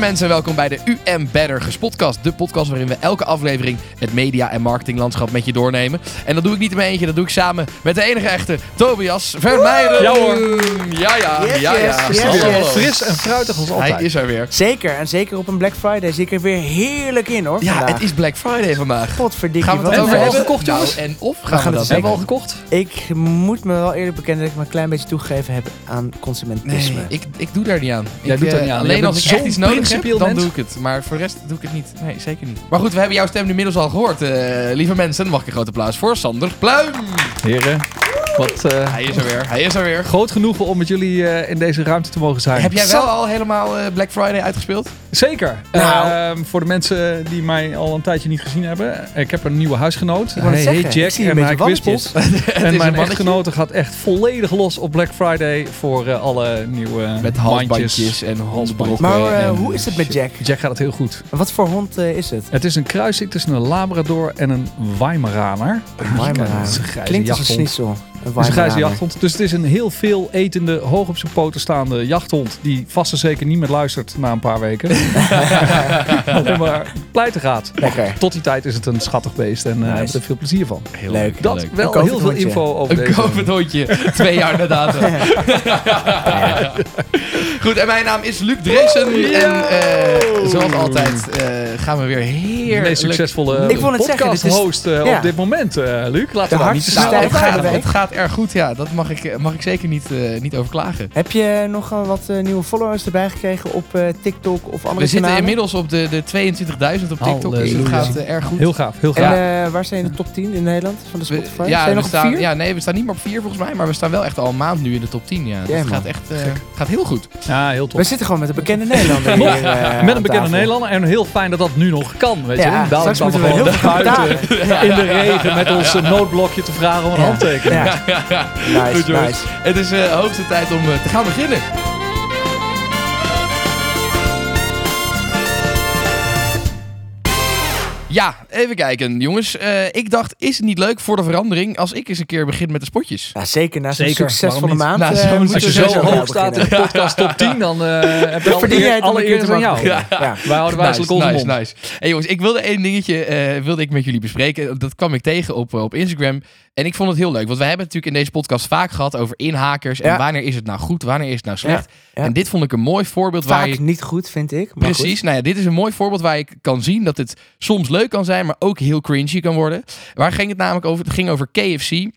mensen, welkom bij de UM Better Gespotcast. De podcast waarin we elke aflevering het media- en marketinglandschap met je doornemen. En dat doe ik niet in mijn eentje, dat doe ik samen met de enige echte Tobias Vermeijden. Ja, hoor. Ja, ja, Yes, ja, ja. yes, yes, Hallo, yes. hallo. Fris en fruitig als altijd. Hij is er weer. Zeker, en zeker op een Black Friday zie ik er weer heerlijk in hoor. Ja, vandaag. het is Black Friday vandaag. Godverdikkie. Gaan we het wat over hebben? gekocht, jongens? Nou, en of gaan, gaan we het dat Hebben we al gekocht? Ik moet me wel eerlijk bekennen dat ik me een klein beetje toegegeven heb aan consumentisme. Nee, ik, ik doe daar niet aan. Jij ik, doet daar eh, niet aan. Alleen als ik echt zo'n iets nodig heb, dan mens. doe ik het. Maar voor de rest doe ik het niet. Nee, zeker niet. Maar goed, we hebben jouw stem inmiddels al gehoord. eh, lieve mensen, dan mag ik een groot applaus voor Sander Pluim. Heren, wat eh, Hij is er weer. Hij is er weer. groot genoegen om met jullie eh, in deze ruimte te mogen zijn. Heb jij wel al helemaal eh, Black Friday uitgespeeld? Zeker. Nou. Ehm, voor de mensen die mij al een tijdje niet gezien hebben. Ik heb een nieuwe huisgenoot. Hij zeggen, heet ik Jack en hij kwispelt. walletjes. Het is En een mijn echtgenote gaat echt volledig los op Black Friday voor eh, alle nieuwe Met mandjes. halsbandjes en halsbroeken. Maar en hoe is het met. Jack? Jack gaat het heel goed. Wat voor hond eh, is het? Het is een kruising tussen een Labrador en een Weimaraner. Weimaraner. Een grijze Klinkt als een schnitzel. Een Het is een grijze jachthond. Dus het is een heel veel etende, hoog op zijn poten staande jachthond. Die vast en zeker niet meer luistert na een paar weken. Maar pleiten gaat. Lekker. Tot die tijd is het een schattig beest en eh Nice. hebben we er veel plezier van. Heel Leuk. heel Dat leuk. wel Een heel veel info over Een deze. COVID-hondje. Twee jaar na datum. Goed, en mijn naam is Luc Dreesen. En eh, zoals altijd eh, gaan we weer De heerlijk... meest succesvolle Ik zeggen, eh, ja. op dit moment, eh, Luc. Laten De we daar niet te snel Nou, over het, gaat, de het. Gaat erg goed, ja. Dat mag ik, mag ik zeker niet, eh, niet over klagen. Heb je nog eh, wat eh, nieuwe followers erbij gekregen op eh, TikTok of andere We zitten inmiddels op de, de 22.000 op TikTok, dus het gaat eh, erg goed. Heel gaaf, heel En gaaf. eh, waar zijn je in de top 10 in Nederland van de We- Spotify? ja, zijn je we nog op staan, 4? ja, nee, we staan niet meer op 4 volgens mij, maar we staan wel echt al een maand nu in de top 10. Ja. Dus het gaat echt eh, gaat heel goed. Ja, heel We tof. zitten gewoon met een bekende Nederlander Nog hier, eh, Met een bekende. Nederlander en heel fijn dat dat nu nog kan, weet je. Ja, staan moeten we gewoon heel buiten in de regen met ons eh, noodblokje te vragen om een Ja. Ja. Nice, Goed, jongens. nice. Het is de hoogste tijd om eh, te gaan beginnen. Ja, even kijken, jongens. Eh, ik dacht, is het niet leuk voor de verandering als ik eens een keer begin met de spotjes? Ja, zeker, na zo'n Zeker, succesvolle maand. Nou, moeten Als je we zo hoog staat in de podcast top 10, dan eh heb je verdien jij alle een keer eer te van jou. beginnen. Ja. Wij houden wijselijk nice, onze nice, nice. Hey jongens, ik wilde één dingetje eh, wilde ik met jullie bespreken. Dat kwam ik tegen op, op Instagram. En ik vond het heel leuk. Want wij hebben het natuurlijk in deze podcast vaak gehad over inhakers. En Ja. wanneer is het nou goed, wanneer is het nou slecht. Ja. En dit vond ik een mooi voorbeeld waar Vaak je... niet goed, vind ik. Maar Precies, nou ja, dit is een mooi voorbeeld waar je kan zien dat het soms leuk kan zijn, maar ook heel cringy kan worden. Waar ging het namelijk over? Het ging over KFC.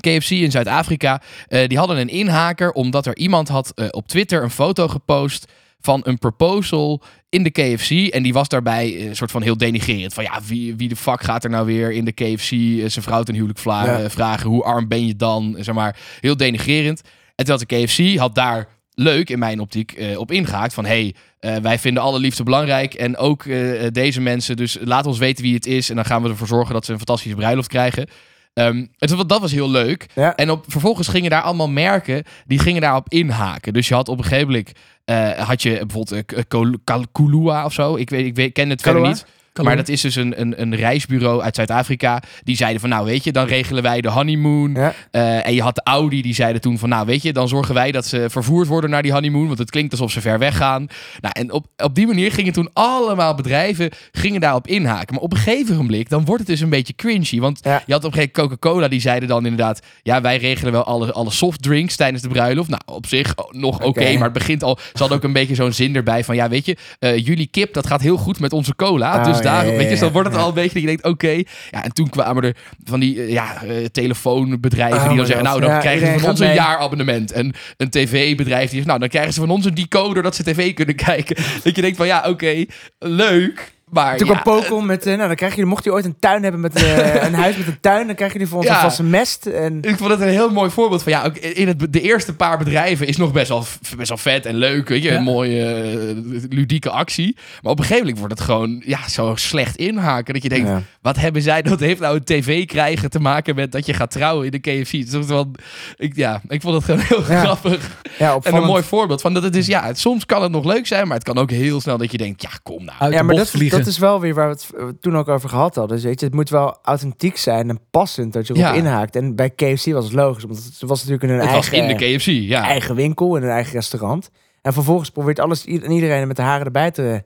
KFC in Zuid-Afrika, eh, die hadden een inhaker omdat er iemand had eh, op Twitter een foto gepost van een proposal in de KFC. En die was daarbij eh, een soort van heel denigrerend. Van ja, wie, wie de fuck gaat er nou weer in de KFC zijn vrouw ten huwelijk vla- Ja. vragen? Hoe arm ben je dan? Zeg maar, heel denigrerend. En terwijl de KFC had daar leuk in mijn optiek eh, op ingehaakt. Van hey, eh, wij vinden alle liefde belangrijk. En ook eh, deze mensen. Dus laat ons weten wie het is. En dan gaan we ervoor zorgen dat ze een fantastische bruiloft krijgen. Ehm, en dat, dat was heel leuk. Ja. En op, vervolgens gingen daar allemaal merken. Die gingen daarop inhaken. Dus je had op een gegeven moment. had je bijvoorbeeld eh, K- Kol- Kal- Kulua of zo. Ik, weet, ik weet, ken het verder Kalua? Maar dat is dus een, een, een reisbureau uit Zuid-Afrika. Die zeiden van, nou weet je, dan regelen wij de honeymoon. Ja. Eh, en je had de Audi, die zeiden toen van, nou weet je, dan zorgen wij dat ze vervoerd worden naar die honeymoon. Want het klinkt alsof ze ver weg gaan. Nou, en op, op die manier gingen toen allemaal bedrijven gingen daarop inhaken. Maar op een gegeven moment, dan wordt het dus een beetje cringy. Want Ja. je had op een gegeven moment Coca-Cola, die zeiden dan inderdaad, ja, wij regelen wel alle, alle softdrinks tijdens de bruiloft. Nou, op zich nog oké, maar het begint al, ze hadden ook een beetje zo'n zin erbij van, ja, weet je, eh, jullie kip, dat gaat heel goed met onze cola. Oh, dus daarom, ja, weet je, dus dan wordt het al een beetje dat je denkt, oké. Ja, en toen kwamen er van die eh, ja, eh, telefoonbedrijven Oh die dan zeggen, nou, dan krijgen ze van ons een jaarabonnement. En een tv-bedrijf die zegt, nou, dan krijgen ze van ons een decoder dat ze tv kunnen kijken. Dat je denkt van, ja, oké, leuk. Maar Toen ja, kwam Pokémon met, eh, nou dan krijg je, mocht je ooit een tuin hebben met eh, een huis met een tuin, dan krijg je die voor ons Ja. alvast een mest. En Ik vond het een heel mooi voorbeeld van ja, ook in het, de eerste paar bedrijven is nog best wel, best wel vet en leuk, weet je, Ja. een mooie eh, ludieke actie. Maar op een gegeven moment wordt het gewoon ja, zo slecht inhaken dat je denkt, Ja. wat hebben zij, dat heeft nou een tv krijgen te maken met dat je gaat trouwen in de KFC. Toch wel, ik, ja, ik vond het gewoon heel Ja. grappig ja, en een mooi voorbeeld van dat het is, ja, het, soms kan het nog leuk zijn, maar het kan ook heel snel dat je denkt, ja, kom nou. Uit Ja, maar dat, vliegen. Dat is wel weer waar we het toen ook over gehad hadden. Dus weet je, het moet wel authentiek zijn en passend dat je erop Ja. inhaakt. En bij KFC was het logisch, want het was natuurlijk in hun eigen, in de KFC, ja. eigen winkel, in hun eigen restaurant. En vervolgens probeert alles en iedereen met de haren erbij te,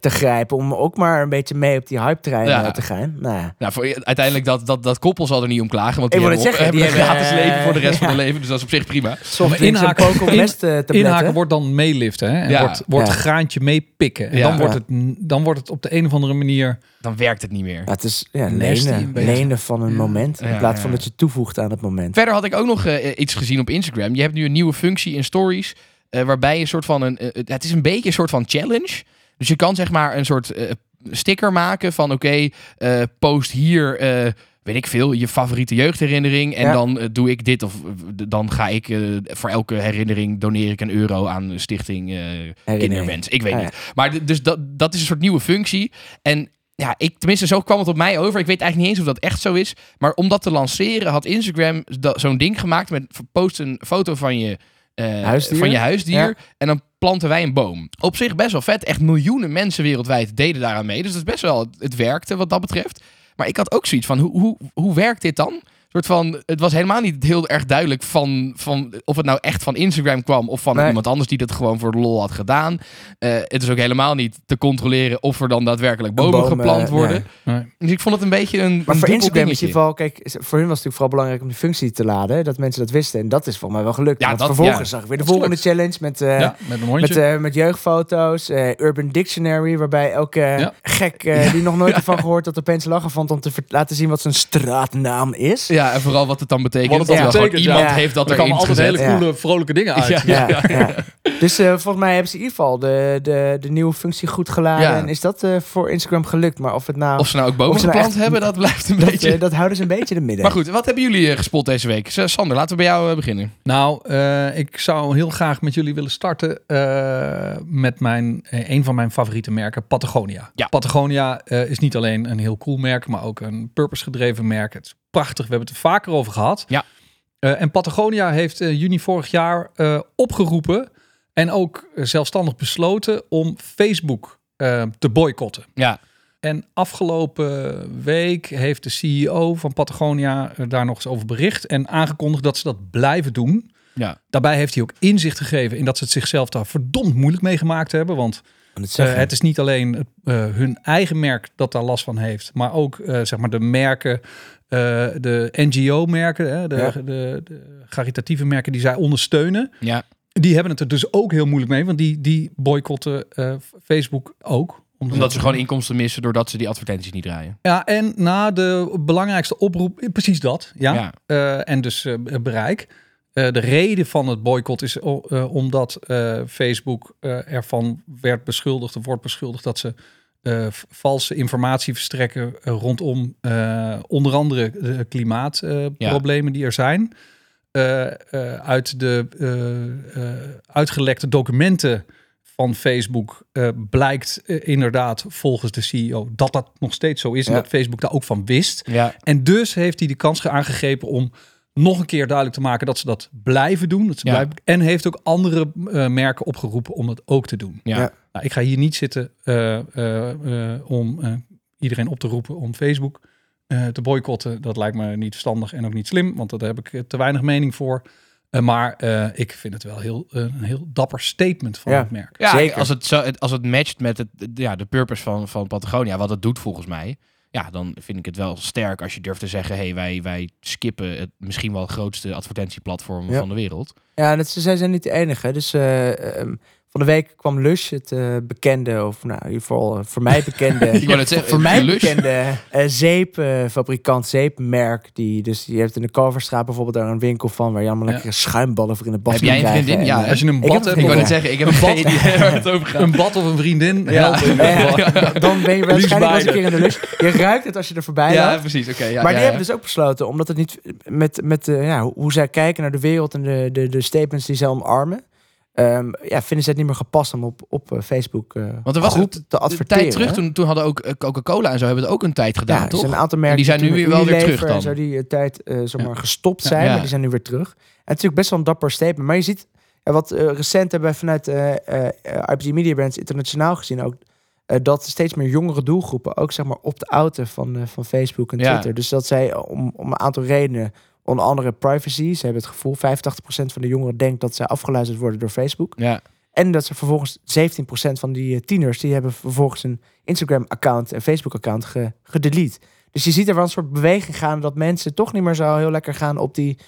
te grijpen. Om ook maar een beetje mee op die hype-trein Ja. eh, te gaan. Nou, ja. Nou, voor, uiteindelijk, dat, dat, dat koppel zal er niet om klagen. Want Ik die hebben, zeggen, hebben een gratis leven voor de rest van ja. hun leven. Dus dat is op zich prima. En inhaken- Poco in- eh. Inhaken wordt dan meeliften. Hè? En Ja. wordt, wordt Ja. graantje meepikken. En dan, wordt Ja. het, dan wordt het op de een of andere manier... Dan werkt het niet meer. Ja, het is lenen, lenen van een Ja. moment. In plaats van dat je toevoegt aan het moment. Verder had ik ook nog eh, iets gezien op Instagram. Je hebt nu een nieuwe functie in stories. eh, waarbij je een soort van een. eh, het is een beetje een soort van challenge. Dus je kan zeg maar een soort eh, sticker maken van oké, eh, post hier. eh, Weet ik veel, je favoriete jeugdherinnering. En Ja. dan doe ik dit. Of dan ga ik voor elke herinnering doneer ik een euro aan stichting Kinderwens. Ik weet Ah, niet. Maar dus dat, dat is een soort nieuwe functie. En ja, ik, tenminste, zo kwam het op mij over. Ik weet eigenlijk niet eens of dat echt zo is. Maar om dat te lanceren had Instagram zo'n ding gemaakt met post een foto van je, eh, van je huisdier. Ja. En dan planten wij een boom. Op zich best wel vet. Echt miljoenen mensen wereldwijd deden daaraan mee. Dus dat is best wel, het werkte wat dat betreft. Maar ik had ook zoiets van, hoe, hoe, hoe werkt dit dan? Soort van, het was helemaal niet heel erg duidelijk van, van of het nou echt van Instagram kwam of van Nee. iemand anders die dat gewoon voor de lol had gedaan. Eh, het is ook helemaal niet te controleren of er dan daadwerkelijk bomen boom, geplant eh, worden. Nee. Dus ik vond het een beetje een. Maar een voor dubbel Instagram is dingetje. het vooral, kijk, voor hun was het natuurlijk vooral belangrijk om die functie te laden. Dat mensen dat wisten. En dat is volgens mij wel gelukt. Ja, Want dat- vervolgens ja. zag ik weer de volgende challenge met, eh, ja, met met, met jeugdfoto's. eh, Urban Dictionary, waarbij elke Ja. gek die nog nooit ervan gehoord dat opeens lachen vond om te laten zien wat zijn straatnaam is. Ja, en vooral wat het dan betekent. Wat het dan betekent, iemand ja. heeft dat er kwamen altijd gezet. hele Ja. coole, vrolijke dingen uit. Ja. Ja, ja. Dus eh, volgens mij hebben ze in ieder geval de, de, de nieuwe functie goed geladen. Ja. En is dat eh, voor Instagram gelukt? Maar of het nou... Of ze nou ook bomen ze nou geplant echt- hebben, dat blijft een dat, beetje. eh, dat houden ze een beetje in het midden. maar goed, wat hebben jullie gespot deze week? Sander, laten we bij jou beginnen. Nou, eh, ik zou heel graag met jullie willen starten eh, met mijn, een van mijn favoriete merken, Patagonia. Ja. Patagonia eh, is niet alleen een heel cool merk, maar ook een purpose-gedreven merk. Het is prachtig, we hebben het er vaker over gehad. Ja. Eh, en Patagonia heeft eh, juni vorig jaar eh, opgeroepen en ook zelfstandig besloten om Facebook te boycotten. Ja, En afgelopen week heeft de CEO van Patagonia daar nog eens over bericht en aangekondigd dat ze dat blijven doen. ja. Daarbij heeft hij ook inzicht gegeven in dat ze het zichzelf daar verdomd moeilijk mee gemaakt hebben. Want het zeggen. het is niet alleen eh, hun eigen merk dat daar last van heeft, maar ook eh, zeg maar de merken, eh, de NGO-merken, de, Ja. de, de caritatieve merken die zij ondersteunen. ja. Die hebben het er dus ook heel moeilijk mee, want die, die boycotten eh, Facebook ook. Omdat ze gewoon inkomsten missen doordat ze die advertenties niet draaien. Ja, en na de belangrijkste oproep, eh, precies dat. Ja. Ja. En dus bereik. De reden van het boycott is omdat Facebook ervan werd beschuldigd, of wordt beschuldigd dat ze eh, valse informatie verstrekken eh, rondom eh, onder andere de klimaatproblemen die er zijn. Uit de uitgelekte documenten van Facebook blijkt inderdaad volgens de CEO dat dat nog steeds zo is en dat Facebook daar ook van wist. Ja, En dus heeft hij de kans aangegrepen om nog een keer duidelijk te maken dat ze dat blijven doen. Dat ze Ja. blijven, en heeft ook andere eh, merken opgeroepen om dat ook te doen. ja. Ja. Nou, ik ga hier niet zitten eh, eh, eh, om eh, iedereen op te roepen om Facebook eh, te boycotten. Dat lijkt me niet verstandig en ook niet slim, want daar heb ik te weinig mening voor. Eh, maar eh, ik vind het wel heel, een heel dapper statement van Ja. het merk. Ja, Zeker. Als, het zo, als het matcht met het, ja, de purpose van, van Patagonia, wat het doet volgens mij. Ja, dan vind ik het wel sterk als je durft te zeggen... hey, wij, wij skippen het misschien wel grootste advertentieplatform Ja. van de wereld. Ja, dat, zij zijn niet de enige. Dus eh, ehm, van de week kwam Lush, het eh, bekende, of nou, in ieder geval eh, voor mij bekende, zeggen, voor mij Lush. bekende eh, zeepfabrikant, zeepmerk. Die, dus je hebt in de Kalverstraat bijvoorbeeld daar een winkel van waar je allemaal Ja. lekkere schuimballen voor in de bad Heb kan jij een krijgen. vriendin? En, Ja, eh, Als je een bad heb hebt, Ik wou net Ja. zeggen, ik heb Een bad. idee waar het over gaat. een bad of een vriendin Ja. Ja, ja, dan ben je waarschijnlijk wel eens een keer in de Lush. Je ruikt het als je er voorbij Ja, loopt. precies. Oké. ja, maar ja, die ja. hebben dus ook besloten, omdat het niet met, met eh, ja, hoe zij kijken naar de wereld en de, de, de statements die zij omarmen, ehm, ja, vinden ze het niet meer gepast om op, op eh, Facebook eh Want er was goed een te adverteren. tijd terug, toen, toen hadden ook eh, Coca-Cola en zo hebben het ook een tijd gedaan, ja, er toch? zijn een aantal merken die zijn nu weer wel weer terug dan. en Zo die tijd zomaar Ja. gestopt zijn, Ja. maar die zijn nu weer terug. En het is natuurlijk best wel een dapper statement. Maar je ziet, ja, wat recent hebben we vanuit IPG Media Brands internationaal gezien ook, dat steeds meer jongere doelgroepen ook zeg maar opt-outen van, eh, van Facebook en. Twitter. Dus dat zij om, om een aantal redenen, onder andere privacy, ze hebben het gevoel, 85% van de jongeren denkt dat zij afgeluisterd worden door Facebook. Ja. En dat ze vervolgens 17% van die eh, tieners... die hebben vervolgens een Instagram-account en Facebook-account ge gedelete. Dus je ziet er wel een soort beweging gaan... dat mensen toch niet meer zo heel lekker gaan op die...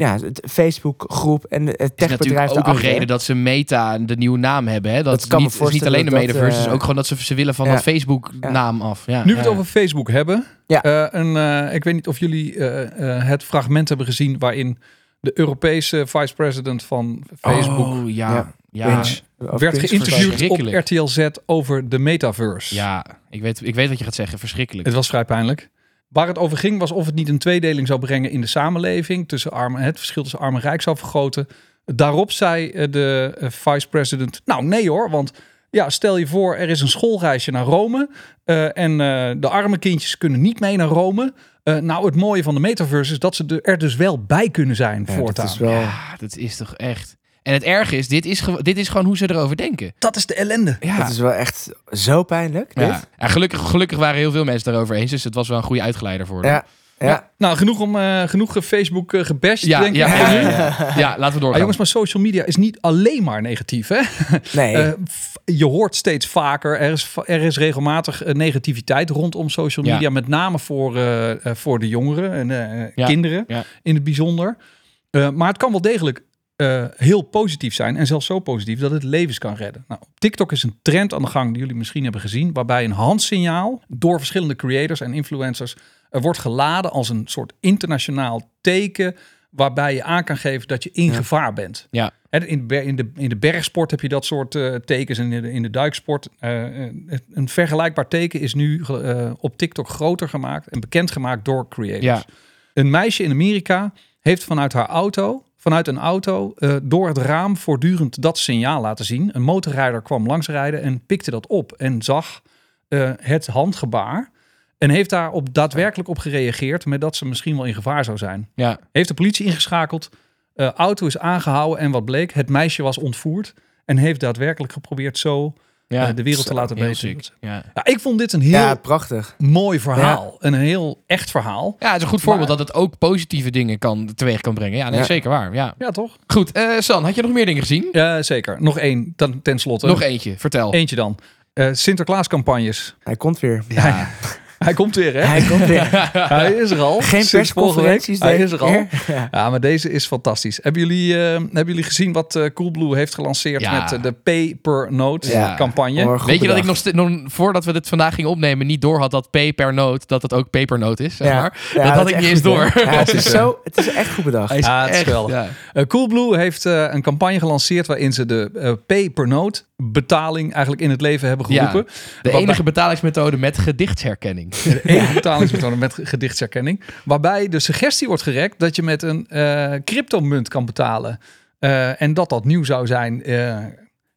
Ja. Het Facebook-groep en het is techbedrijf natuurlijk ook een reden dat ze Meta de nieuwe naam hebben. Hè? Dat, Dat is kan me niet, is niet alleen de dat dat, metaverse, het eh, is ook gewoon dat ze, ze willen van ja. dat Facebook-naam af. Ja. Nu we het over Facebook hebben. Ja. eh, een, eh, ik weet niet of jullie eh, eh, het fragment hebben gezien waarin de Europese vice-president van Facebook Oh, ja. Ja. Werd geïnterviewd op. RTL Z over de metaverse. Ja, ik weet, ik weet wat je gaat zeggen. Verschrikkelijk. Het was vrij pijnlijk. Waar het over ging was of het niet een tweedeling zou brengen in de samenleving. Tussen arm, het verschil tussen arm en rijk zou vergroten. Daarop zei eh, de eh, vice-president, nou nee hoor, want ja, stel je voor er is een schoolreisje naar Rome. eh, en eh, de arme kindjes kunnen niet mee naar Rome. Eh, nou, het mooie van de metaverse is dat ze er dus wel bij kunnen zijn Ja, voortaan. dat is wel... Ja, dat is toch echt... En het erge is, dit is, dit is gewoon hoe ze erover denken. Dat is de ellende. Ja. Dat is wel echt zo pijnlijk. dit. ja. En gelukkig, gelukkig waren heel veel mensen daarover eens. Dus het was wel een goede uitgeleider voor. Ja, ja. Nou, genoeg om eh, genoeg eh, Facebook eh, gebashed, ja, denk ja, ik. ja, ja. Ja, laten we Ah, doorgaan. jongens, maar social media is niet alleen maar negatief, hè? Nee. Eh, je hoort steeds vaker, er is, er is regelmatig negativiteit rondom social Ja. media. Met name voor, voor de jongeren en eh, Ja, kinderen ja. in het bijzonder. Eh, maar het kan wel degelijk eh, heel positief zijn. En zelfs zo positief dat het levens kan redden. Nou, TikTok is een trend aan de gang die jullie misschien hebben gezien. Waarbij een handsignaal door verschillende creators en influencers eh, wordt geladen als een soort internationaal teken. Waarbij je aan kan geven dat je in Ja. gevaar bent. Ja. In, de in, de, in de bergsport heb je dat soort eh, tekens en in de, in de duiksport. een vergelijkbaar teken is nu op TikTok groter gemaakt en bekendgemaakt door creators. Ja. Een meisje in Amerika heeft vanuit haar auto, vanuit een auto, eh, door het raam voortdurend dat signaal laten zien. Een motorrijder kwam langsrijden en pikte dat op en zag eh, het handgebaar. En heeft daar op daadwerkelijk op gereageerd met dat ze misschien wel in gevaar zou zijn. Ja. Heeft de politie ingeschakeld. eh, auto is aangehouden en wat bleek? Het meisje was ontvoerd. En heeft daadwerkelijk geprobeerd zo Ja. eh, de wereld te laten ziek. Ja. Ja, ik vond dit een heel ja, prachtig. mooi verhaal. Een heel echt verhaal. ja, het is een goed voorbeeld Maar- dat het ook positieve dingen kan, teweeg kan brengen. Ja, nee, Ja. zeker waar. Ja. Ja, toch? Goed, eh, San, had je nog meer dingen gezien? Ja, zeker. Nog één, ten, ten slotte. Nog eentje, vertel. Eentje dan. Eh Sinterklaascampagnes. Hij komt weer. Ja. Hij komt weer, hè? Hij komt weer. Hij is er al. Geen persconferenties. Hij deze is er al. keer. Ja. Maar deze is fantastisch. Hebben jullie, eh, hebben jullie gezien wat eh, Coolblue heeft gelanceerd Ja. met eh, de Pay per Note Ja. campagne? Weet je dat ik nog, nog voordat we dit vandaag gingen opnemen niet door had dat P per noot, dat het ook papernoot is, zeg maar. Ja, dat had ik niet eens door. Ja, het, is zo, het is echt goed bedacht. Is Ja, het is geweldig. ja. Coolblue heeft eh, een campagne gelanceerd waarin ze de Pay per Note betaling eigenlijk in het leven hebben Ja. geroepen. De enige betalingsmethode met gedichtsherkenning. De enige betalingsmethode met gedichtsherkenning. Waarbij de suggestie wordt gerekt dat je met een eh cryptomunt kan betalen. Eh, en dat dat nieuw zou zijn. eh,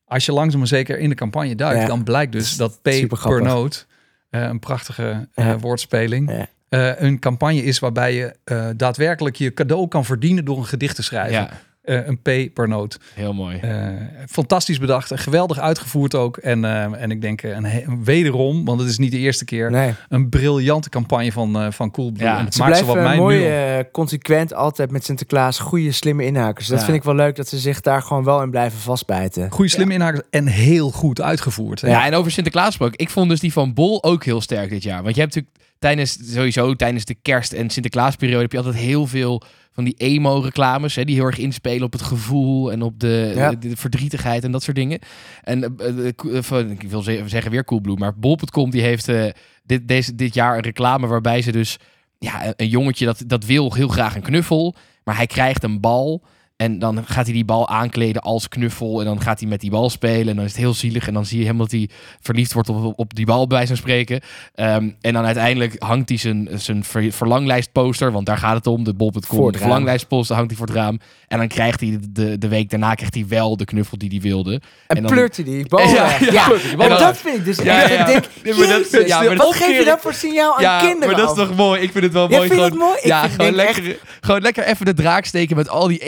als je langzaam maar zeker in de campagne duikt, Ja. dan blijkt dus dat pay Super per note, eh, een prachtige eh, Ja. woordspeling, Ja. eh, een campagne is waarbij je eh, daadwerkelijk je cadeau kan verdienen door een gedicht te schrijven. Eh, een pay per note. heel mooi. Eh, fantastisch bedacht en geweldig uitgevoerd ook. En, eh, en ik denk eh, een, wederom, want het is niet de eerste keer, Nee. een briljante campagne van, eh van Coolblue. Ja, en het Ze maakt ze wat mij mooi nu consequent altijd met Sinterklaas goede, slimme inhakers. Dat Ja. vind ik wel leuk dat ze zich daar gewoon wel in blijven vastbijten. Goede slimme inhakers en heel goed uitgevoerd. hè. Ja, en over Sinterklaas gesproken. Ik vond dus die van Bol ook heel sterk dit jaar. Want je hebt natuurlijk tijdens, sowieso tijdens de kerst- en Sinterklaasperiode... heb je altijd heel veel van die emo-reclames... Hè, die heel erg inspelen op het gevoel en op de, Ja. de, de verdrietigheid en dat soort dingen. En eh, eh, eh, van- ik wil ze- zeggen weer Coolblue, maar Bol.com die heeft dit, deze, dit jaar een reclame... waarbij ze dus... Ja, een- een jongetje dat, dat wil heel graag een knuffel... maar hij krijgt een bal... En dan gaat hij die bal aankleden als knuffel. En dan gaat hij met die bal spelen. En dan is het heel zielig. En dan zie je hem dat hij verliefd wordt op, op die bal, bij wijze van spreken. Ehm, en dan uiteindelijk hangt hij zijn, zijn ver- verlanglijstposter. Want daar gaat het om. De bol.com. De verlanglijstposter hangt hij voor het raam. En dan krijgt hij de, de, week daarna krijgt hij wel de knuffel die hij wilde. En, En dan- pleurt hij die bal Ja, en dat vind ik dus Ja, echt. ja. Ik denk, Ja, maar dat- Jezus, ja, maar dat- wat geef je dan voor signaal aan kinderen? maar dat is toch mooi. Ik vind het wel mooi. gewoon, het mooi? Ik ja, gewoon lekker, gewoon lekker even de draak steken met al die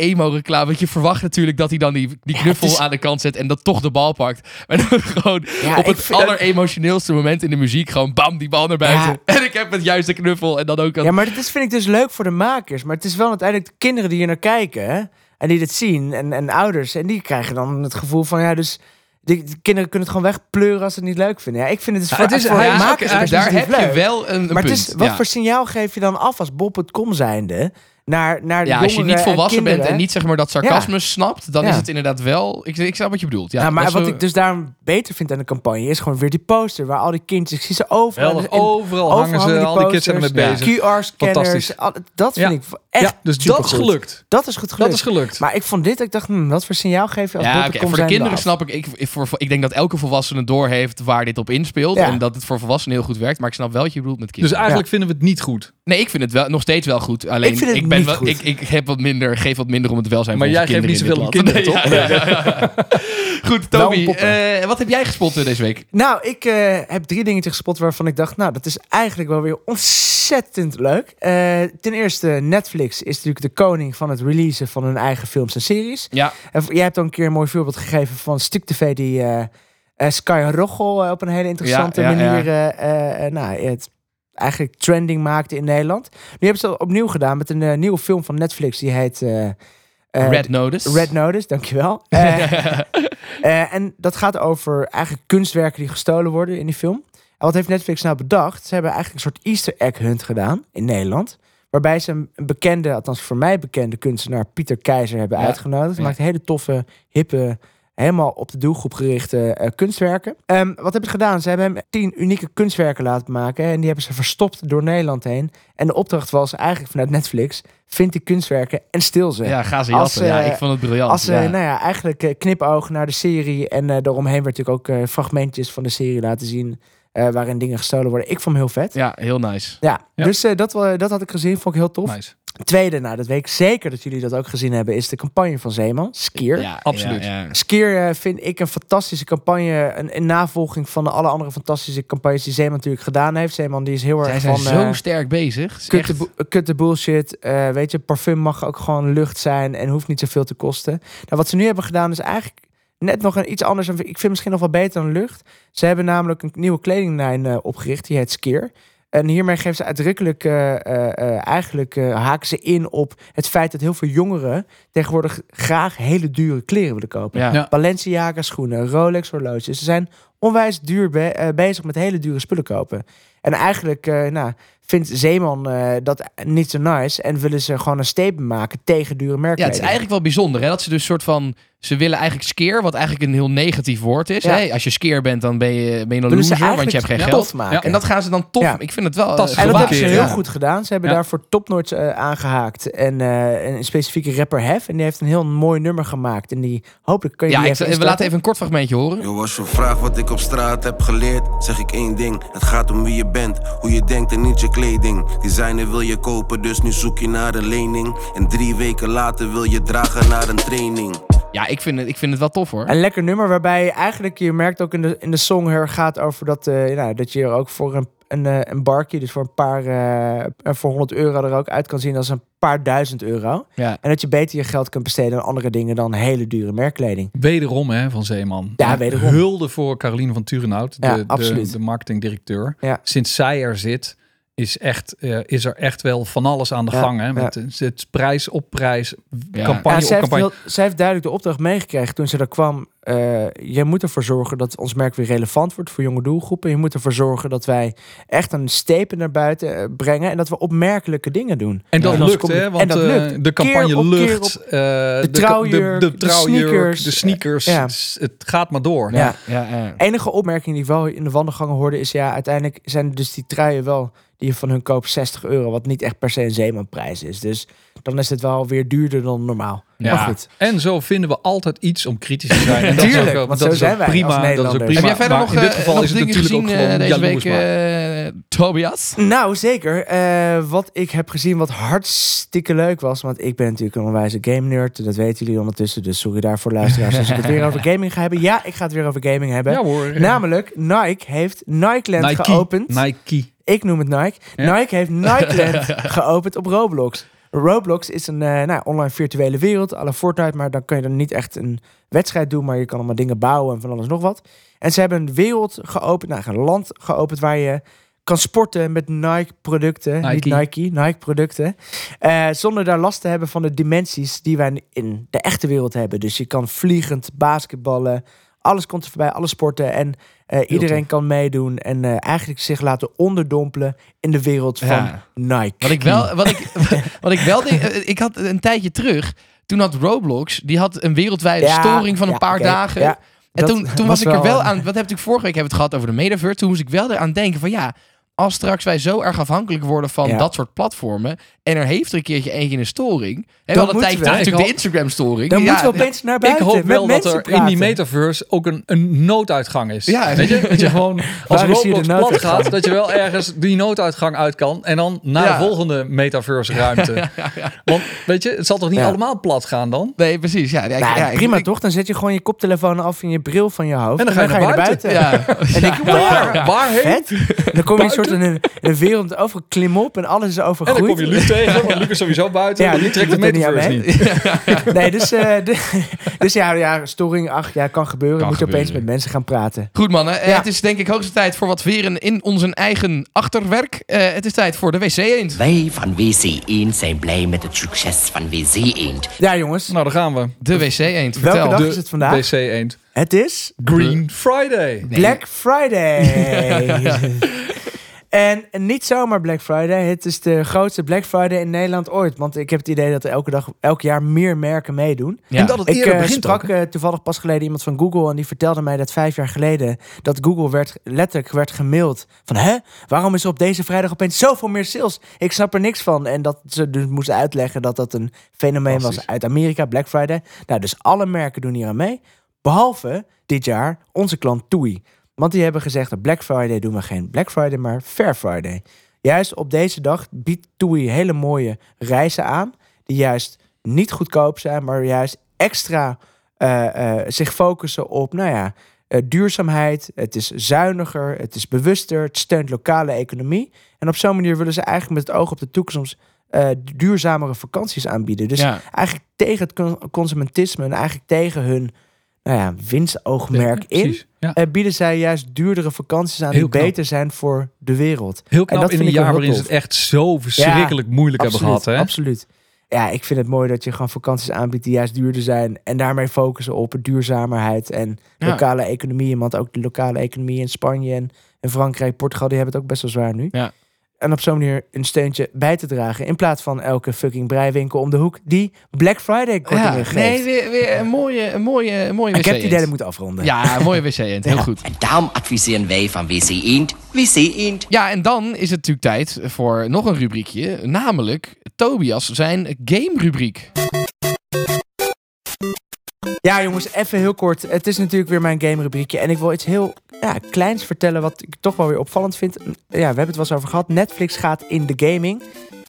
emo-reclame. Want je verwacht natuurlijk dat hij dan die, die knuffel het is- aan de kant zet en dat toch de bal pakt. Maar dan gewoon Ja, op het dat- alleremotioneelste moment in de muziek gewoon bam, die bal naar buiten. Ja. En ik heb het juiste knuffel en dan ook... Ja, maar dat is, vind ik dus leuk voor de makers. Maar het is wel uiteindelijk de kinderen die hier naar kijken. Hè? En die dit zien en, en ouders. En die krijgen dan het gevoel van ja, dus die kinderen kunnen het gewoon wegpleuren als ze het niet leuk vinden. Ja, ik vind het dus voor, het is- voor het makers daar het heb je wel een, een Maar het punt. is, wat voor signaal geef je dan af als Bob.com zijnde naar, naar de Ja, als je niet en volwassen bent en niet zeg maar dat sarcasme snapt, dan Ja. is het inderdaad wel. Ik, ik snap wat je bedoelt. Ja, Ja, maar wat ik dus daarom beter vind aan de campagne is gewoon weer die poster waar al die kindjes, ik zie ze overal. Overal overal hangen ze, die al die kids zijn ermee posters. bezig. QR-scanners, dat vind Ja. ik echt ja, dus dat is gelukt. Dat is goed gelukt. Dat is gelukt. Maar ik vond dit, ik dacht, hm, wat voor signaal geef je als Ja, oké, voor de kinderen snap ik, ik, ik, voor, ik denk dat elke volwassene doorheeft waar dit op inspeelt. Ja. En dat het voor volwassenen heel goed werkt. Maar ik snap wel wat je bedoelt met Dus kinderen. eigenlijk vinden we het niet goed. nee, ik vind het wel, nog steeds wel goed. Alleen Ik vind het ben niet wel, goed. Ik, ik heb wat minder, geef wat minder om het welzijn Maar van onze jij geeft kinderen niet zoveel om kinderen, Nee, ja, ja, ja. Goed, Toby, eh, wat heb jij gespot eh, deze week? Nou, ik eh, heb drie dingetjes gespot waarvan ik dacht, nou, dat is eigenlijk wel weer ontzettend leuk. Eh, ten eerste, Netflix is natuurlijk de koning van het releasen van hun eigen films en series. Ja, En jij hebt al een keer een mooi voorbeeld gegeven van Stuk TV die eh eh, Sky Roggel eh, op een hele interessante Ja, ja, ja. manier eh, eh, eh, nou, het eigenlijk trending maakte in Nederland. Nu hebben ze dat opnieuw gedaan met een eh, nieuwe film van Netflix die heet eh, eh, Red Notice. Red Notice, dankjewel. En dat gaat over eigenlijk kunstwerken die gestolen worden in die film. En wat heeft Netflix nou bedacht? Ze hebben eigenlijk een soort Easter egg hunt gedaan in Nederland. Waarbij ze een bekende, althans voor mij bekende kunstenaar, Pieter Keizer, hebben Ja. uitgenodigd. Hij maakt hele toffe, hippe, helemaal op de doelgroep gerichte eh, kunstwerken. Ehm, wat hebben ze gedaan? Ze hebben hem tien unieke kunstwerken laten maken. En die hebben ze verstopt door Nederland heen. En de opdracht was eigenlijk vanuit Netflix: vind die kunstwerken en stil ze. Ja, ga ze Als, jatten. ja, ik vond het briljant. Als ze, ja. nou ja, eigenlijk eh, knipoog naar de serie. En eh daaromheen werd natuurlijk ook fragmentjes van de serie laten zien. waarin dingen gestolen worden. Ik vond hem heel vet. Ja, ja, heel nice. Ja. dus eh, dat, dat had ik gezien. Vond ik heel tof. Nice. Tweede, nou, dat weet ik zeker dat jullie dat ook gezien hebben. Is de campagne van Zeeman. Skier. Ja, absoluut. ja, ja. Skier eh, vind ik een fantastische campagne. Een, een navolging van de alle andere fantastische campagnes die Zeeman natuurlijk gedaan heeft. Zeeman die is heel Zij erg zijn van... zo eh, sterk bezig. Kutte, echt- bu- kutte bullshit. Eh, weet je, parfum mag ook gewoon lucht zijn en hoeft niet zoveel te kosten. Nou, wat ze nu hebben gedaan is eigenlijk net nog een iets anders. En ik vind misschien nog wel beter dan lucht. Ze hebben namelijk een nieuwe kledinglijn eh, opgericht. Die heet Skeer. En hiermee geven ze uitdrukkelijk, eh, eh, eh, eigenlijk eh, haken ze in op het feit dat heel veel jongeren tegenwoordig graag hele dure kleren willen kopen. ja. Ja. Balenciaga schoenen, Rolex horloges. Ze zijn onwijs duur be- bezig met hele dure spullen kopen. En eigenlijk eh, nou, vindt Zeeman eh, dat niet zo nice. En willen ze gewoon een statement maken tegen dure merken. Ja, het is eigenlijk wel bijzonder hè, dat ze dus soort van... Ze willen eigenlijk skeer, wat eigenlijk een heel negatief woord is. Ja. Hè? Als je skeer bent, dan ben je, ben je een loser, want je hebt geen geld. maken. En dat gaan ze dan tof... Ja. Ik vind het wel... eh. En dat hebben ze heel ja. goed gedaan. Ze hebben Ja. daarvoor topnotch eh, aangehaakt. En eh, een specifieke rapper Hef. En die heeft een heel mooi nummer gemaakt. En die hopelijk kun je Ja, die ik, even we laten even een kort fragmentje horen. Yo, als je vraagt wat ik op straat heb geleerd, zeg ik één ding. Het gaat om wie je bent, hoe je denkt en niet je kleding. Designer wil je kopen, dus nu zoek je naar een lening. En drie weken later wil je dragen naar een training. Ja, ik vind het, ik vind het wel tof hoor. Een lekker nummer waarbij eigenlijk, je merkt ook in de, in de song erg gaat over dat, eh, nou, dat je er ook voor een, een, eh, een barkie, dus voor een paar, eh, voor 100 euro er ook uit kan zien als een paar duizend euro. Ja. En dat je beter je geld kunt besteden aan andere dingen dan hele dure merkkleding. Wederom hè, van Zeeman. Ja, wederom. Hulde voor Caroline van Turenhout, de, Ja, de, absoluut. de marketingdirecteur. Ja. Sinds zij er zit, is, echt, eh, is er echt wel van alles aan de Ja, gang. Hè? ja. Met het, het prijs op prijs, Ja. campagne Ja, zij, op heeft campagne. heel- zij heeft duidelijk de opdracht meegekregen toen ze er kwam. eh, je moet ervoor zorgen dat ons merk weer relevant wordt voor jonge doelgroepen. Je moet ervoor zorgen dat wij echt een stepen naar buiten eh, brengen. En dat we opmerkte dingen doen. En dat En lukt, hè? Want dat eh, lukt. de campagne op lucht. eh, de, trouwjurk, de, de, de trouwjurk, sneakers. de sneakers. Ja. Het, gaat maar door. Ja. Ja, ja. Enige opmerking die ik wel in de wandelgangen hoorde is ja, uiteindelijk zijn dus die truien wel die je van hun koopt 60 euro, wat niet echt per se een zeemanprijs is. Dus dan is het wel weer duurder dan normaal. Ja. Maar goed. En zo vinden we altijd iets om kritisch te zijn. En dat is Tuurlijk, ook, want dat zo is zijn wij prima. als dat is ook prima. Heb jij verder Maar nog, in dit eh, geval nog is het dingen natuurlijk gezien ook eh, gewoon deze week, eh, Tobias? Nou, zeker. Eh, wat ik heb gezien wat hartstikke leuk was. Want ik ben natuurlijk een onwijze game nerd. Dat weten jullie ondertussen. Dus sorry daarvoor luisteraars als ik het weer over gaming ga hebben. Ja, ik ga het weer over gaming hebben. Ja hoor. Namelijk, Nike heeft Nikeland Nike. geopend. Nike. Ik noem het Nike. Ja. Nike heeft Nikeland geopend op Roblox. Roblox is een eh, nou, online virtuele wereld, à la Fortnite, maar dan kun je dan niet echt een wedstrijd doen, maar je kan allemaal dingen bouwen en van alles nog wat. En ze hebben een wereld geopend, nou, een land geopend waar je kan sporten met Nike-producten. Niet Nike. Nike, Nike-producten. Eh, zonder daar last te hebben van de dimensies die wij in de echte wereld hebben. Dus je kan vliegend, basketballen, alles komt er voorbij, alle sporten. En eh, iedereen kan meedoen en eh, eigenlijk zich laten onderdompelen in de wereld van Ja. Nike. Wat ik wel, wat ik, wat ik wel denk, eh, ik had een tijdje terug, toen had Roblox, die had een wereldwijde Ja, storing van een ja, paar dagen. ja, en dat toen, toen was ik er wel, aan, wat heb ik vorige week hebben we het gehad over de metaverse, toen moest ik wel eraan denken van ja, als straks wij zo erg afhankelijk worden van Ja. dat soort platformen en er heeft er een keertje eentje een storing, en we Dan hadden Ja, ik natuurlijk de hoop- Instagram storing. Dan ja, moeten we opeens naar Ik buiten. hoop met wel dat mensen er in die metaverse ook een, een nooduitgang is. Ja. Weet je? Dat je gewoon als de Roblox plat nooduitgang? gaat, dat je wel ergens die nooduitgang uit kan en dan naar Ja. de volgende metaverse ruimte. Want weet je, het zal toch niet Ja. allemaal plat gaan dan? Nee, precies. Ja, ja, Nou, ja, ik- prima ik- toch? Dan zet je gewoon je koptelefoon af en je bril van je hoofd. En dan ga je naar buiten. Ja, En ik, Waar? Waarheen? dan kom je een een, een wereld over klim op en alles is En overgroeid. dan kom je Luc tegen, want Luc is sowieso buiten. Ja, die Luc trekt de er niet niet. Nee, dus, eh, de- dus ja, ja, storing, ach, ja, kan gebeuren. Kan Moet je opeens gebeuren. met mensen gaan praten. Goed mannen, Eh, Ja. het is denk ik hoogste tijd voor wat veren in onze eigen achterwerk. Eh, het is tijd voor de wc eend. Wij van WC Eend zijn blij met het succes van WC Eend. Ja, jongens. Nou, daar gaan we. De wc eend, Welke vertel. dag De is het vandaag? WC Eend. Het is Green Friday. Black Friday. En niet zomaar Black Friday. Het is de grootste Black Friday in Nederland ooit. Want ik heb het idee dat er elke dag, elk jaar meer merken meedoen. Ja. En dat het Ik eerder eh, begint sprak ook. eh, toevallig pas geleden iemand van Google en die vertelde mij dat vijf jaar geleden dat Google werd letterlijk werd gemaild van hè, waarom is er op deze vrijdag opeens zoveel meer sales? Ik snap er niks van en dat ze dus moesten uitleggen dat dat een fenomeen was uit Amerika, Black Friday. Nou, dus alle merken doen hier aan mee, behalve dit jaar onze klant TUI. Want die hebben gezegd dat Black Friday doen we geen Black Friday, maar Fair Friday. Juist op deze dag biedt TUI hele mooie reizen aan die juist niet goedkoop zijn, maar juist extra eh, eh, zich focussen op, nou ja, eh, duurzaamheid. Het is zuiniger, het is bewuster, het steunt lokale economie. En op zo'n manier willen ze eigenlijk met het oog op de toekomst duurzamere vakanties aanbieden. Dus Ja. eigenlijk tegen het con- consumentisme en eigenlijk tegen hun nou ja, winstoogmerk in. Ja. eh, bieden zij juist duurdere vakanties aan die beter zijn voor de wereld. Heel En knap dat in een jaar waarin ze het echt zo verschrikkelijk moeilijk hebben gehad. Hè? Absoluut. Ja, ik vind het mooi dat je gewoon vakanties aanbiedt die juist duurder zijn. En daarmee focussen op duurzaamheid en lokale economieën. Want ook de lokale economie in Spanje en, en Frankrijk, Portugal, die hebben het ook best wel zwaar nu. Ja. En op zo'n manier een steuntje bij te dragen. In plaats van elke fucking breiwinkel om de hoek die Black Friday kortingen Ja, geeft. nee, weer, weer een mooie, een mooie, een mooie wc ik heb het idee dat eend. ik moet afronden. Ja, een mooie wc eend. Heel Ja. goed. En daarom adviseren wij van WC Eend, WC Eend. Ja, en dan is het natuurlijk tijd voor nog een rubriekje. Namelijk Tobias zijn game rubriek. Ja, jongens, even heel kort. Het is natuurlijk weer mijn game rubriekje. En ik wil iets heel ja, kleins vertellen wat ik toch wel weer opvallend vind. Ja, we hebben het wel eens over gehad. Netflix gaat in de gaming.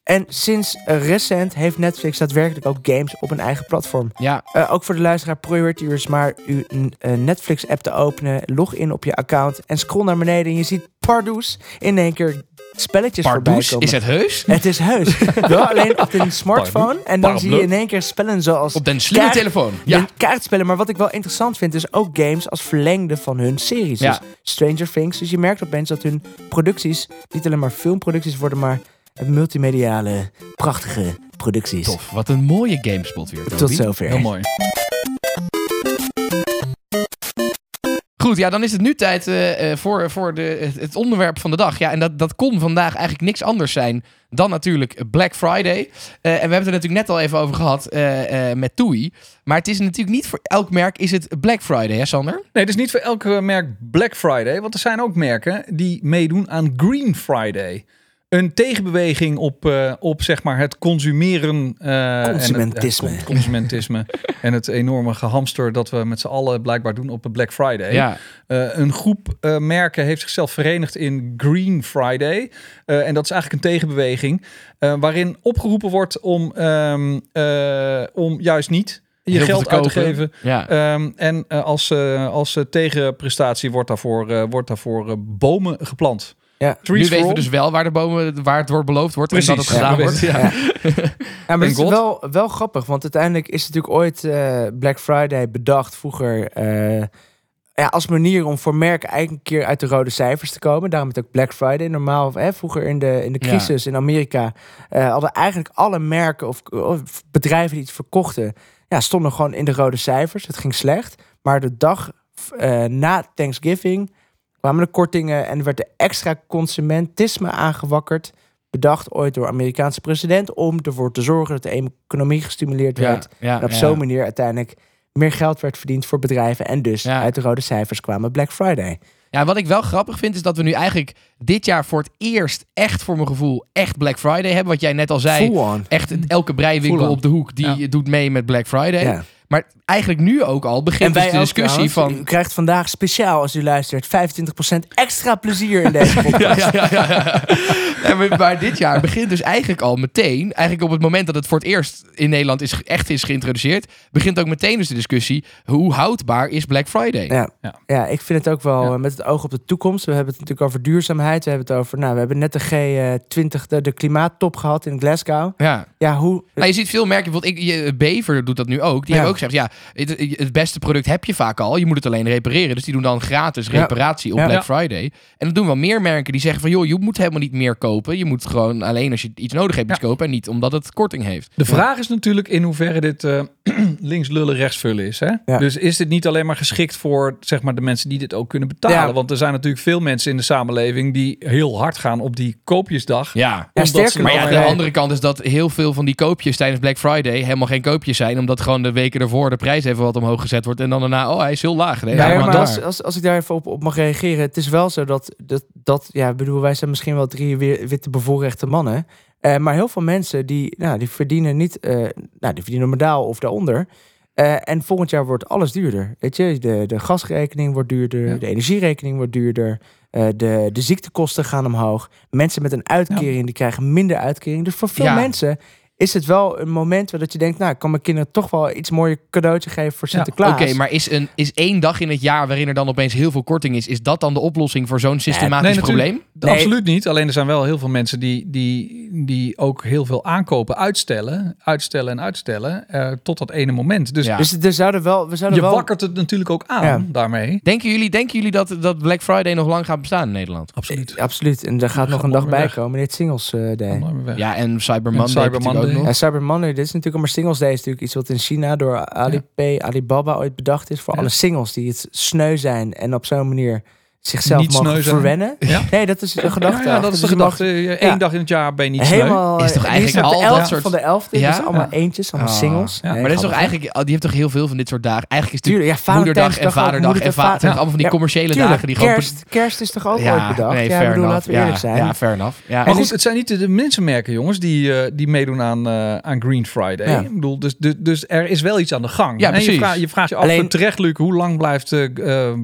En sinds eh, recent heeft Netflix daadwerkelijk ook games op een eigen platform. Ja, Eh, ook voor de luisteraar, eens maar uw eh, Netflix-app te openen. Log in op je account en scroll naar beneden. En je ziet pardoes in één keer spelletjes voorbij komen. is het heus? Het is heus. Wel alleen op een smartphone. En dan zie je in één keer spellen zoals Op den slimme Kaart- telefoon. ja. Ja, kaartspellen. Maar wat ik wel interessant vind, is ook games als verlengde van hun series. Ja. Dus Stranger Things. Dus je merkt opeens dat hun producties niet alleen maar filmproducties worden, maar multimediale, prachtige producties. tof. Wat een mooie gamespot weer, Toby. Tot zover. Heel mooi. Goed, ja, dan is het nu tijd eh, eh, voor, voor de, het, onderwerp van de dag. Ja, en dat, dat kon vandaag eigenlijk niks anders zijn dan natuurlijk Black Friday. Eh, en we hebben het er natuurlijk net al even over gehad eh, eh, met TUI. Maar het is natuurlijk niet voor elk merk is het Black Friday, hè Sander? Nee, het is niet voor elk merk Black Friday. Want er zijn ook merken die meedoen aan Green Friday. Een tegenbeweging op, eh, op zeg maar het consumeren. eh, en het- Consumentisme. eh, con- consumentisme. en het enorme gehamster dat we met z'n allen blijkbaar doen op de Black Friday. Ja, Eh, een groep eh, merken heeft zichzelf verenigd in Green Friday. Eh, en dat is eigenlijk een tegenbeweging. eh, waarin opgeroepen wordt om, ehm, eh, om juist niet je Heel geld te uit te geven. ja. Ehm, en eh, als, eh, als tegenprestatie wordt daarvoor, eh, wordt daarvoor bomen geplant. Ja. Trees nu weten we dus wel waar, de bomen, waar het wordt beloofd wordt en dat het gedaan Ja, wordt. Ja. Ja. Ja, maar het is wel, wel grappig, want uiteindelijk is natuurlijk ooit eh, Black Friday bedacht vroeger. eh, ja, als manier om voor merken eigenlijk een keer uit de rode cijfers te komen. Daarom het ook Black Friday. Normaal, hè, vroeger in de, in de Ja. crisis in Amerika eh, hadden eigenlijk alle merken of, of bedrijven die het verkochten, ja, stonden gewoon in de rode cijfers. Het ging slecht. Maar de dag eh, na Thanksgiving kwamen de kortingen en werd de extra consumentisme aangewakkerd. Bedacht ooit door Amerikaanse president om ervoor te zorgen dat de economie gestimuleerd werd. ja, En op ja. zo'n manier uiteindelijk meer geld werd verdiend voor bedrijven. En dus uit de rode cijfers kwamen Black Friday. Ja, wat ik wel grappig vind, is dat we nu eigenlijk dit jaar voor het eerst echt voor mijn gevoel echt Black Friday hebben. Wat jij net al zei. Echt elke breiwinkel op de hoek die doet mee met Black Friday. Maar eigenlijk nu ook al begint dus de discussie van... U krijgt vandaag speciaal, als u luistert, 25% extra plezier in deze podcast. Ja, ja, ja, ja. En we- maar dit jaar begint dus eigenlijk al meteen, eigenlijk op het moment dat het voor het eerst in Nederland is, echt is geïntroduceerd, begint ook meteen dus de discussie, hoe houdbaar is Black Friday? Ja. Ja. Ja. ik vind het ook wel Ja. eh, met het oog op de toekomst. We hebben het natuurlijk over duurzaamheid. We hebben het over, nou, we hebben net de G20, de, de klimaattop gehad in Glasgow. Ja. Ja, hoe... Nou, je ziet veel merken, bijvoorbeeld ik, je- Bever doet dat nu ook. Die Ja. hebben ook gezegd, ja, het, het beste product heb je vaak al, je moet het alleen repareren. Dus die doen dan gratis Ja. reparatie op Ja. Black. Friday. En dat doen wel meer merken die zeggen van, joh, je moet helemaal niet meer kopen. Je moet gewoon alleen als je iets nodig hebt iets kopen en niet omdat het korting heeft. De vraag is natuurlijk in hoeverre dit eh, links lullen, rechts vullen is. Hè? Ja. Dus is dit niet alleen maar geschikt voor zeg maar, de mensen die dit ook kunnen betalen? Ja. Want er zijn natuurlijk veel mensen in de samenleving die heel hard gaan op die koopjesdag. Ja. Ja, sterker Maar ja, de andere kant is dat heel veel van die koopjes tijdens Black Friday helemaal geen koopjes zijn. Omdat gewoon de weken ervoor de prijs even wat omhoog gezet wordt. En dan daarna, oh, hij is heel laag. Nee, maar daar. als, als, als ik daar even op, op mag reageren. Het is wel zo dat, dat, dat ja, bedoel, wij zijn misschien wel drie wi- witte bevoorrechte mannen. Eh, maar heel veel mensen die, nou, die verdienen niet, eh, nou, die verdienen modaal of daaronder. Eh, en volgend jaar wordt alles duurder. Weet je, de, de gasrekening wordt duurder, Ja. de energierekening wordt duurder, de, de ziektekosten gaan omhoog. Mensen met een uitkering die krijgen minder uitkering. Dus voor veel Ja. mensen is het wel een moment waar dat je denkt, nou, ik kan mijn kinderen toch wel iets mooier cadeautje geven voor Ja, Sinterklaas. Oké, maar is, een, is één dag in het jaar waarin er dan opeens heel veel korting is, is dat dan de oplossing voor zo'n systematisch nee, probleem? Nee. Absoluut niet. Alleen er zijn wel heel veel mensen die, die, die ook heel veel aankopen uitstellen. Uitstellen en uitstellen. eh, tot dat ene moment. Dus Ja. Dus er zouden wel, we zouden je wel. wakkert het natuurlijk ook aan Ja. daarmee. Denken jullie, denken jullie dat, dat Black Friday nog lang gaat bestaan in Nederland? Absoluut. Eh, Absoluut. En daar gaat nog een dag bij weg. komen. Dit Singles eh, Day. Ja, en Cyber En Monday. Cyber ook Monday. Ja, Cyber Monday, dit is natuurlijk maar Singles Day is natuurlijk iets wat in China door Alipay, Alibaba ooit bedacht is voor Ja. alle singles die het sneu zijn en op zo'n manier zichzelf Niet mogen verwennen. Ja. Nee, dat is de gedachte. Ja, ja, dat is de Dus mag gedachte. Eén ja. dag in het jaar ben je niet sneu. Helemaal, Is toch eh, eigenlijk is al dat 11 soort- van de 11e, Ja? dus allemaal Ja. eentjes, allemaal Ah. singles. Ja. Nee, Maar dat is toch eigenlijk, die heeft toch heel veel van dit soort dagen. Eigenlijk is het Tuurlijk, ja, moederdag en vaderdag en vader. Het zijn ja. allemaal van die commerciële dagen die gewoon... kerst, kerst is toch ook ja, ooit bedacht? nee, ja, fair ik bedoel, enough. laten we ja, eerlijk zijn. Ja, fair enough. Ja, Maar goed, is- het zijn niet de, mensenmerken, jongens, die, eh, die meedoen aan, eh, aan Green Friday. Ik bedoel, dus, dus, dus er is wel iets aan de gang. Ja, je, precies. vraagt, je vraagt je af, terecht, Luc, hoe lang blijft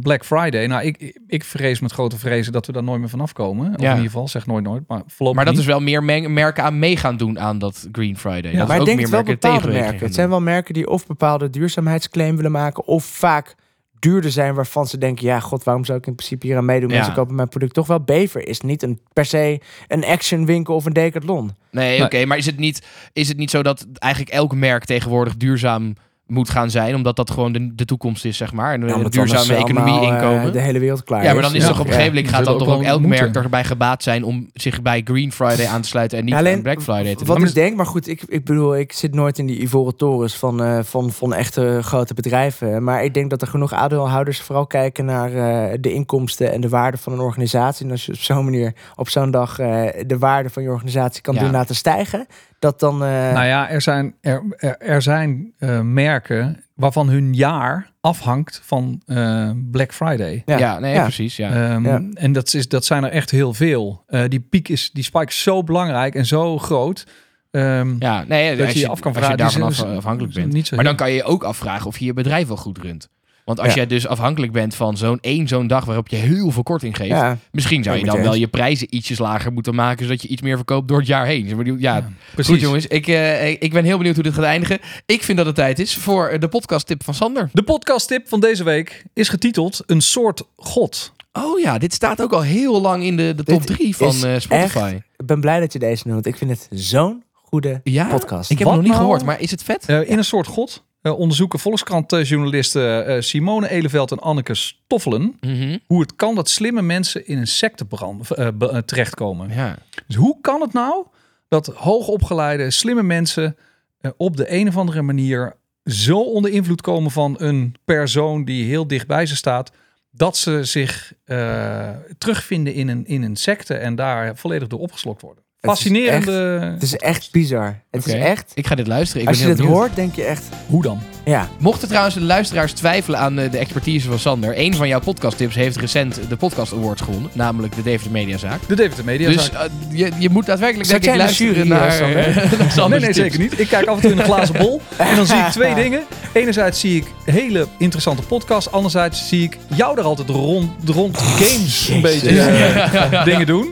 Black Friday? Nou, ik, ik vrees met grote vrezen dat we daar nooit meer vanaf komen. Of Ja. in ieder geval, zeg nooit nooit, maar voorlopig maar dat niet. is wel meer merken aan mee gaan doen aan dat Green Friday. Ja. dat maar is ik ook denk meer wel merken bepaalde merken. Het zijn wel merken die of bepaalde duurzaamheidsclaim willen maken, of vaak duurder zijn waarvan ze denken, ja, god, waarom zou ik in principe hier aan meedoen? Ja. Mensen kopen mijn product toch wel. Bever is niet een, per se een action winkel of een decathlon. Nee, Nee. oké, maar is het, niet, is het niet zo dat eigenlijk elk merk tegenwoordig duurzaam moet gaan zijn, omdat dat gewoon de, de toekomst is, zeg maar, en Ja, een omdat duurzame economie allemaal, eh, inkomen? de hele wereld klaar ja, maar dan is Ja. toch op een Ja. gegeven moment gaat dan toch ook elk merk erbij gebaat zijn om zich bij Green Friday aan te sluiten en niet alleen, aan Black Friday te Wat ik denk, maar goed, ik, ik bedoel, ik zit nooit in die ivoren torens van, eh, van, van echte grote bedrijven. Maar ik denk dat er genoeg aandeelhouders vooral kijken naar eh, de inkomsten en de waarde van een organisatie. En als je op zo'n manier, op zo'n dag, eh, de waarde van je organisatie kan Ja. doen laten stijgen, dat dan. eh, Nou ja, er zijn, er, er, er zijn eh, merken waarvan hun jaar afhangt van eh, Black Friday. ja. ja, nee, Ja. precies. Ja. Ehm, Ja. En dat, is, dat zijn er echt heel veel. Eh, die piek is, die spike is zo belangrijk en zo groot. Ehm, ja, nee, dat als je je, af kan als je vragen. daarvan zijn- afhankelijk bent. Niet zo Maar dan kan je je ook afvragen of je je bedrijf wel goed runt. Want als Ja. jij dus afhankelijk bent van zo'n één zo'n dag waarop je heel veel korting geeft, ja. misschien zou Ja, je dan wel je prijzen ietsjes lager moeten maken, zodat je iets meer verkoopt door het jaar heen. Ik bedoel, Ja, precies. goed jongens. Ik, eh, ik ben heel benieuwd hoe dit gaat eindigen. Ik vind dat het tijd is voor eh, de podcast tip van Sander. De podcasttip van deze week is getiteld Een soort God. Oh ja, dit staat ook al heel lang in de, de top Dit 3 van eh, Spotify. echt- Ik ben blij dat je deze noemt. Ik vind het zo'n goede Ja, podcast. ik heb Wat het nog niet nou? gehoord, maar is het vet? In een soort God. Eh, onderzoeken Volkskrant-journalisten eh, Simone Eleveld en Anneke Stoffelen Mhm. hoe het kan dat slimme mensen in een be- eh, terechtkomen. Ja. Dus hoe kan het nou dat hoogopgeleide, slimme mensen op de een of andere manier zo onder invloed komen van een persoon die heel dicht bij ze staat, dat ze zich terugvinden in een, in een secte en daar volledig door opgeslokt worden? Het is Fascinerende. Het is echt bizar. Het is echt... Ik ga dit luisteren. Ik Als je dit hoort, denk je echt... Hoe dan? Ja, Mochten trouwens de luisteraars twijfelen aan eh, de expertise van Sander, een van jouw podcasttips heeft recent de Podcast Awards gewonnen, namelijk de Deventer Mediazaak. De David Media. Dus eh, je, je moet daadwerkelijk Zat denk ik luisteren naar, eh, Sander? naar Nee, nee, zeker niet. Ik kijk af en toe in een glazen bol. En dan zie ik twee dingen. Enerzijds zie ik hele interessante podcasts. Anderzijds zie ik jou er altijd rond, rond games een beetje eh, dingen doen.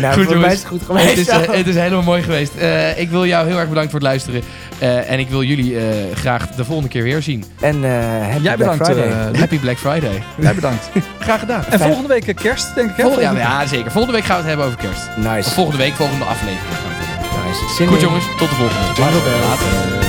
nou, Goed, voor mij is het goed geweest. Het is, het is helemaal mooi geweest. Eh, ik wil jou heel erg bedankt voor het luisteren. Eh, en ik wil jullie eh, graag de volgende keer weer zien. en eh happy Jij Black bedankt. Friday. eh, Luc. Happy Black Friday. Jij bedankt. Graag gedaan. En volgende week kerst, denk ik. Hè? Volgende, ja, ja, zeker. Volgende week gaan we het hebben over kerst. nice. Of volgende week, volgende aflevering. nice. Zin Goed jongens, tot de volgende. Bells. Later.